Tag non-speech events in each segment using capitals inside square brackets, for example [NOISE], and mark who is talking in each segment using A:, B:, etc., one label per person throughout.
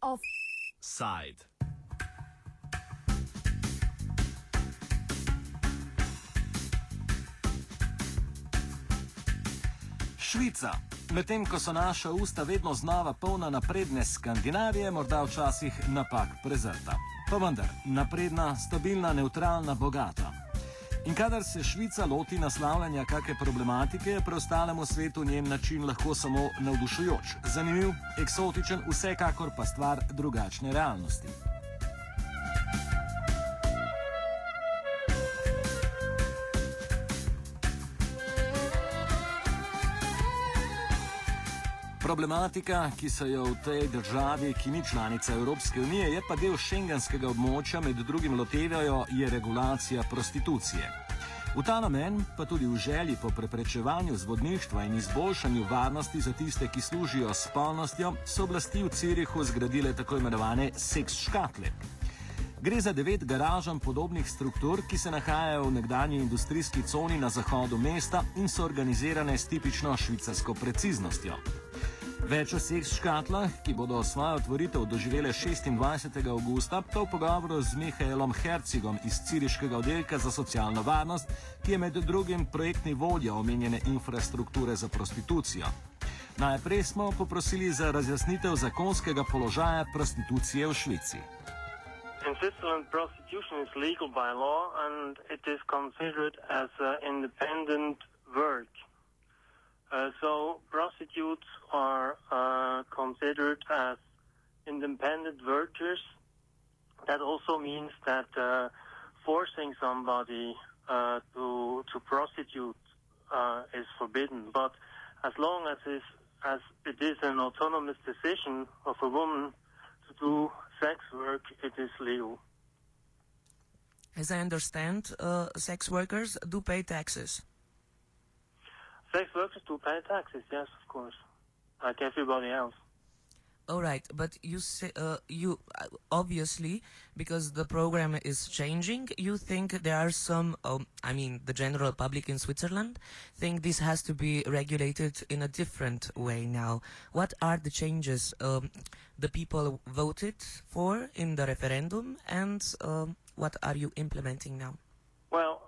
A: Offside. Švica. Medtem ko so naša usta vedno znova polna napredne Skandinavije, morda včasih napak prezrta. Pa vendar, napredna, stabilna, neutralna, bogata. In kadar se Švica loti naslavljanja kakšne problematike, je preostalemu svetu njen način lahko samo navdušujoč, zanimiv, eksotičen, vsekakor pa stvar drugačne realnosti. Problematika, ki se jo v tej državi, ki ni članica Evropske unije, je pa del šengenskega območja, med drugim lotevajo, je regulacija prostitucije. V ta namen, pa tudi v želji po preprečevanju zvodništva in izboljšanju varnosti za tiste, ki služijo s spolnostjo, so oblasti v Cirihu zgradile tako imenovane seks škatle. Gre za devet garažam podobnih struktur, ki se nahajajo v nekdanji industrijski coni na zahodu mesta in so organizirane s tipično švicarsko preciznostjo. Več o vseh škatlah, ki bodo svojo otvoritev doživele 26. augusta, pa v pogovoru z Mihaelom Hercigom iz Ciriškega oddelka za socialno varnost, ki je med drugim projektni vodja omenjene infrastrukture za prostitucijo. Najprej smo poprosili za razjasnitev zakonskega položaja prostitucije v Švici.
B: In Switzerland, prostitution is legal by law and it is considered as an independent work. Uh, so prostitutes are uh, considered as independent workers. That also means that uh, forcing somebody to to prostitute is forbidden. But as long as is as it is an autonomous decision of a woman to do sex work, it is legal.
C: As I understand, uh, sex workers do pay taxes.
B: Sex workers do pay taxes, yes, of course, like everybody else.
C: All right, but you say uh, you uh, obviously because the program is changing. You think there are some. Um, I mean, the general public in Switzerland think this has to be regulated in a different way now. What are the changes um, the people voted for in the referendum, and um, what are you implementing now?
B: Well,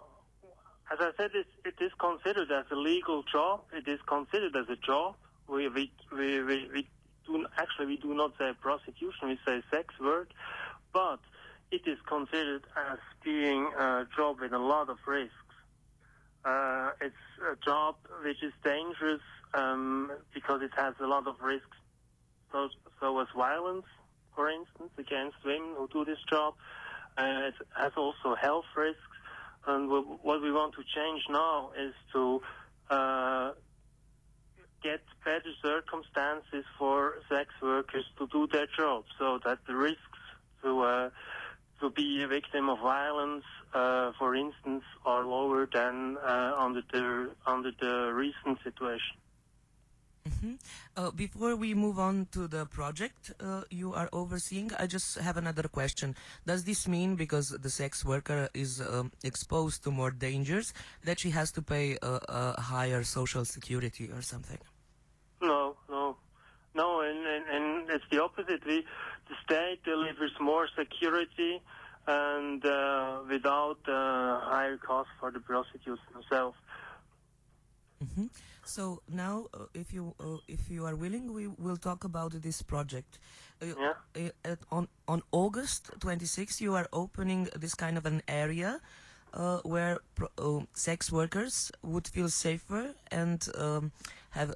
B: as I said, it, it is considered as a legal job. It is considered as a job. We we we, we, we do actually we do not say prostitution. We say sex work, but it is considered as being a job with a lot of risks. Uh, it's a job which is dangerous um, because it has a lot of risks. So, so as violence, for instance, against women who do this job. Uh, it has also health risks. And what we want to change now is to uh, get better circumstances for sex workers to do their job, so that the risks to uh, to be a victim of violence, uh, for instance, are lower than uh, under the under the recent situation.
C: Mm-hmm. Uh, before we move on to the project uh, you are overseeing, I just have another question. Does this mean because the sex worker is um, exposed to more dangers that she has to pay a, a higher social security or something?
B: No, no, no, and, and, and it's the opposite. We, the state delivers more security and uh, without uh, higher cost for the prostitutes themselves.
C: Mm-hmm. So now, uh, if you uh, if you are willing, we will talk about this project. Uh,
B: Yeah.
C: uh, at, on on August 26, you are opening this kind of an area uh, where pro- uh, sex workers would feel safer and um, have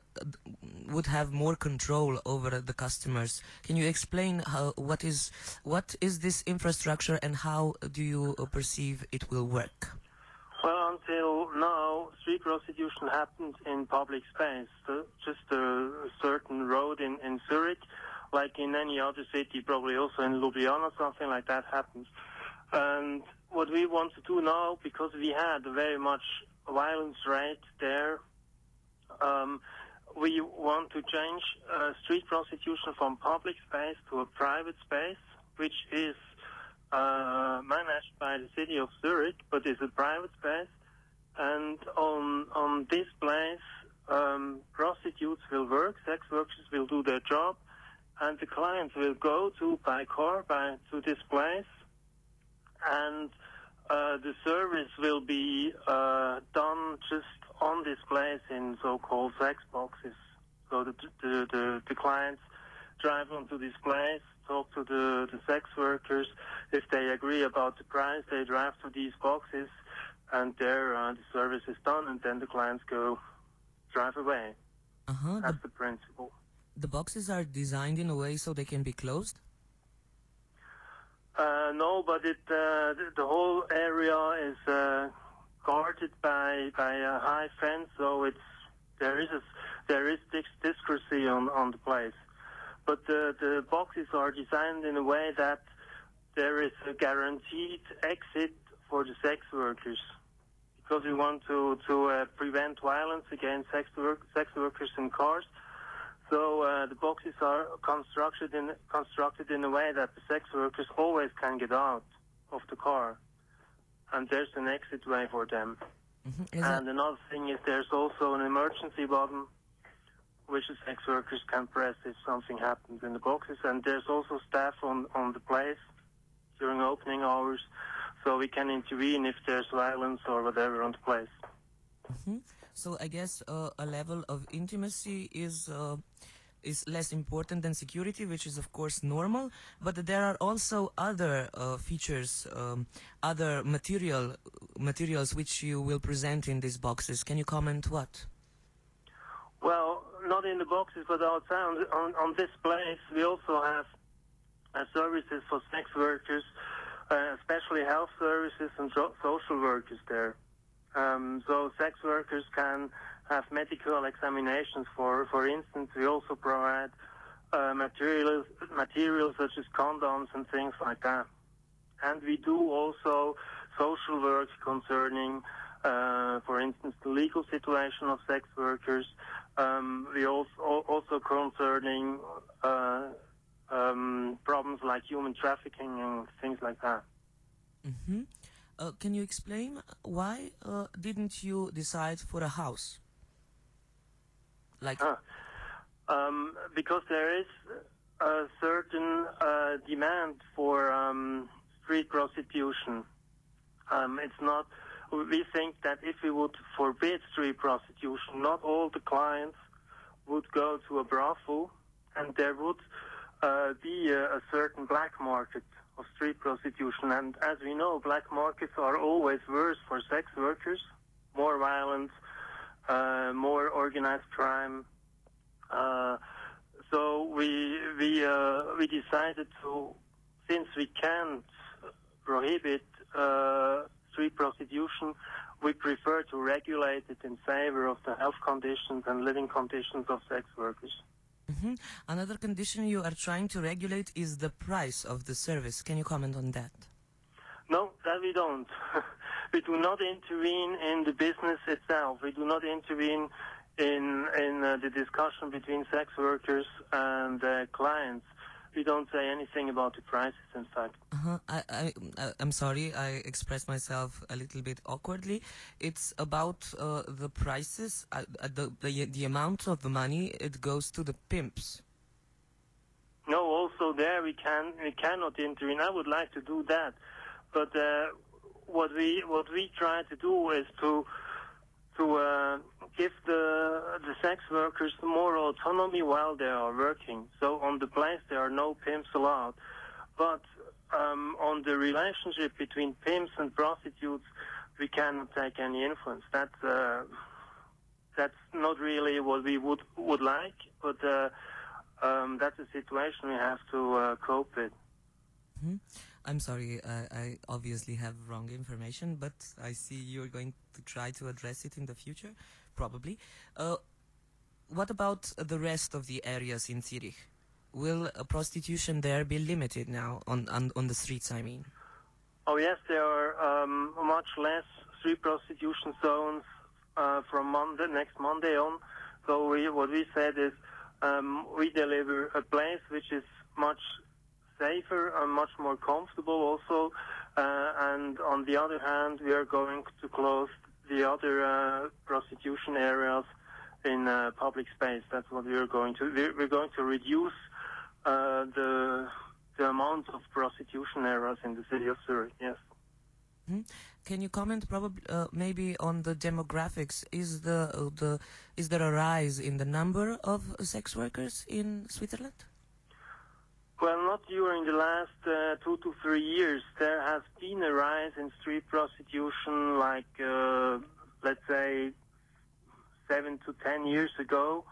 C: would have more control over the customers. Can you explain how what is what is this infrastructure and how do you uh, perceive it will work?
B: Well, until now, street prostitution happened in public space, uh, just a certain road in, in Zurich, like in any other city, probably also in Ljubljana, something like that happens. And what we want to do now, because we had very much violence rate there, um, we want to change uh, street prostitution from public space to a private space, which is uh, managed by the city of Zurich, but it's a private space. And on on this place, um, prostitutes will work, sex workers will do their job, and the clients will go to by car by to this place, and uh, the service will be uh, done just on this place in so-called sex boxes. So the the the, the clients drive onto this place, talk to the, the sex workers. If they agree about the price, they drive to these boxes, and there uh, the service is done, and then the clients go drive away.
C: Uh-huh.
B: That's
C: The,
B: the principle.
C: the boxes are designed in a way so they can be closed.
B: Uh, no, but it uh, the, the whole area is uh, guarded by by a high fence, so it's there is a, there is dis- discrecy on on the place. But the the boxes are designed in a way that there is a guaranteed exit for the sex workers because we want to to uh, prevent violence against sex work sex workers in cars. So uh, the boxes are constructed in constructed in a way that the sex workers always can get out of the car, and there's an exit way for them.
C: Mhm. That-
B: And another thing is there's also an emergency button which the sex workers can press if something happens in the boxes. And there's also staff on, on the place during opening hours, so we can intervene if there's violence or whatever on the place.
C: Mhm. So I guess uh, a level of intimacy is uh, is less important than security, which is of course normal. But there are also other uh, features, um, other material materials which you will present in these boxes. Can you comment what?
B: Well, not in the boxes, but outside on, on, this place, we also have uh, services for sex workers, uh, especially health services and so- social workers there. Um, so sex workers can have medical examinations. For for instance, we also provide uh, materials materials such as condoms and things like that. And we do also social work concerning, uh, for instance, the legal situation of sex workers. Um, we also also concerning uh, um, problems like human trafficking and things like that.
C: hmm Uh, can you explain why uh, didn't you decide for a house? Like,
B: Ah. Um, because there is a certain uh, demand for um, street prostitution. Um, it's not. We think that if we would forbid street prostitution, not all the clients would go to a brothel, and there would uh, be a, a certain black market of street prostitution. And as we know, black markets are always worse for sex workers, more violence, uh, more organized crime. Uh, so we we uh, we decided to, since we can't prohibit uh, street prostitution, we prefer to regulate it in favor of the health conditions and living conditions of sex workers.
C: mhm. another condition you are trying to regulate is the price of the service. Can you comment on that?
B: No, that we don't. [LAUGHS] we do not intervene in the business itself. We do not intervene in in uh, the discussion between sex workers and uh, clients. We don't say anything about the prices. In fact,
C: Uh-huh. I, I, I'm sorry, I expressed myself a little bit awkwardly. It's about uh, the prices, uh, uh, the, the the amount of the money it goes to the pimps.
B: no. Also, there we can we cannot intervene. I would like to do that, but uh, what we what we try to do is to to uh, give the workers more autonomy while they are working. So on the place there are no pimps allowed, but um, on the relationship between pimps and prostitutes, we cannot take any influence. That's uh, that's not really what we would would like, but uh, um, that's a situation we have to uh, cope with.
C: Hmm? I'm sorry, I, I obviously have wrong information, but I see you're going to try to address it in the future, probably. What about the rest of the areas in Zurich? Will prostitution there be limited now on, on on the streets? I mean.
B: Oh yes, there are um, much less street prostitution zones uh, from Monday, next Monday on. So we, what we said is um, we deliver a place which is much safer and much more comfortable also. Uh, and on the other hand, we are going to close the other uh, prostitution areas in uh, public space. That's what we're going to. We're, going to reduce uh, the the amount of prostitution areas in the city of Zurich. Yes.
C: Hmm? Can you comment probably uh, maybe on the demographics? Is the uh, the is there a rise in the number of sex workers in Switzerland?
B: Well, not during the last uh, two to three years. There has been a rise in street prostitution, like uh, let's say seven to ten years ago,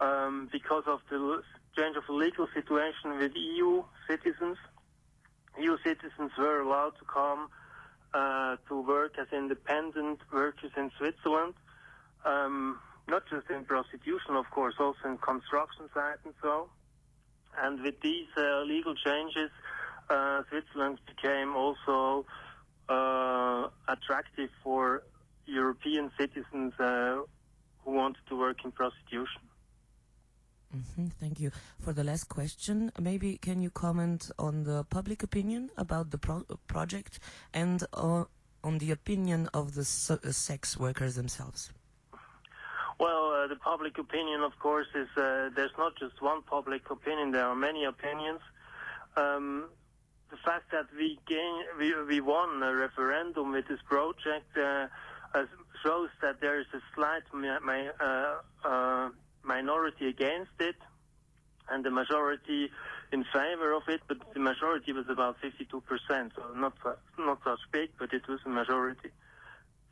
B: um, because of the change of the legal situation with EU citizens. EU citizens were allowed to come uh, to work as independent workers in Switzerland. Um, not just in prostitution, of course, also in construction sites and so. And with these uh, legal changes, uh, Switzerland became also uh, attractive for European citizens uh, who wanted to work in prostitution.
C: Mm-hmm, thank you. For the last question, maybe can you comment on the public opinion about the pro- project and uh, on the opinion of the so- uh, sex workers themselves?
B: Well, uh, the public opinion, of course, is uh, there's not just one public opinion. There are many opinions. Um, the fact that we gain, we, we won a referendum with this project uh, shows that there is a slight uh, uh, minority against it and the majority in favor of it, but the majority was about 52%, so not, not such big, but it was a majority.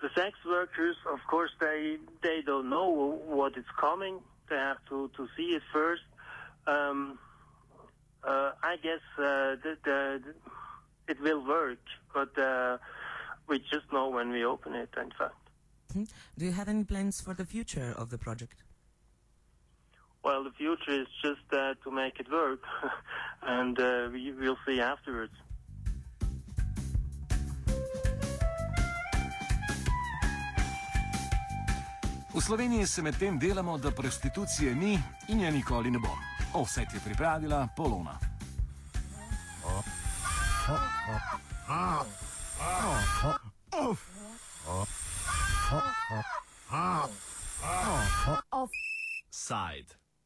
B: The sex workers, of course, they, they don't know what is coming. They have to, to see it first. Um, uh, I guess uh, the, the, it will work, but uh, we just know when we open it, in fact.
C: Hmm? Do you have any plans for the future of the project?
B: Well, the future is just uh, to make it work, [LAUGHS] and uh, we will see afterwards.
A: V Sloveniji se medtem delamo, da prostitucije ni in je nikoli ne bo. Vse ti je pripravila Polona.
D: Offside.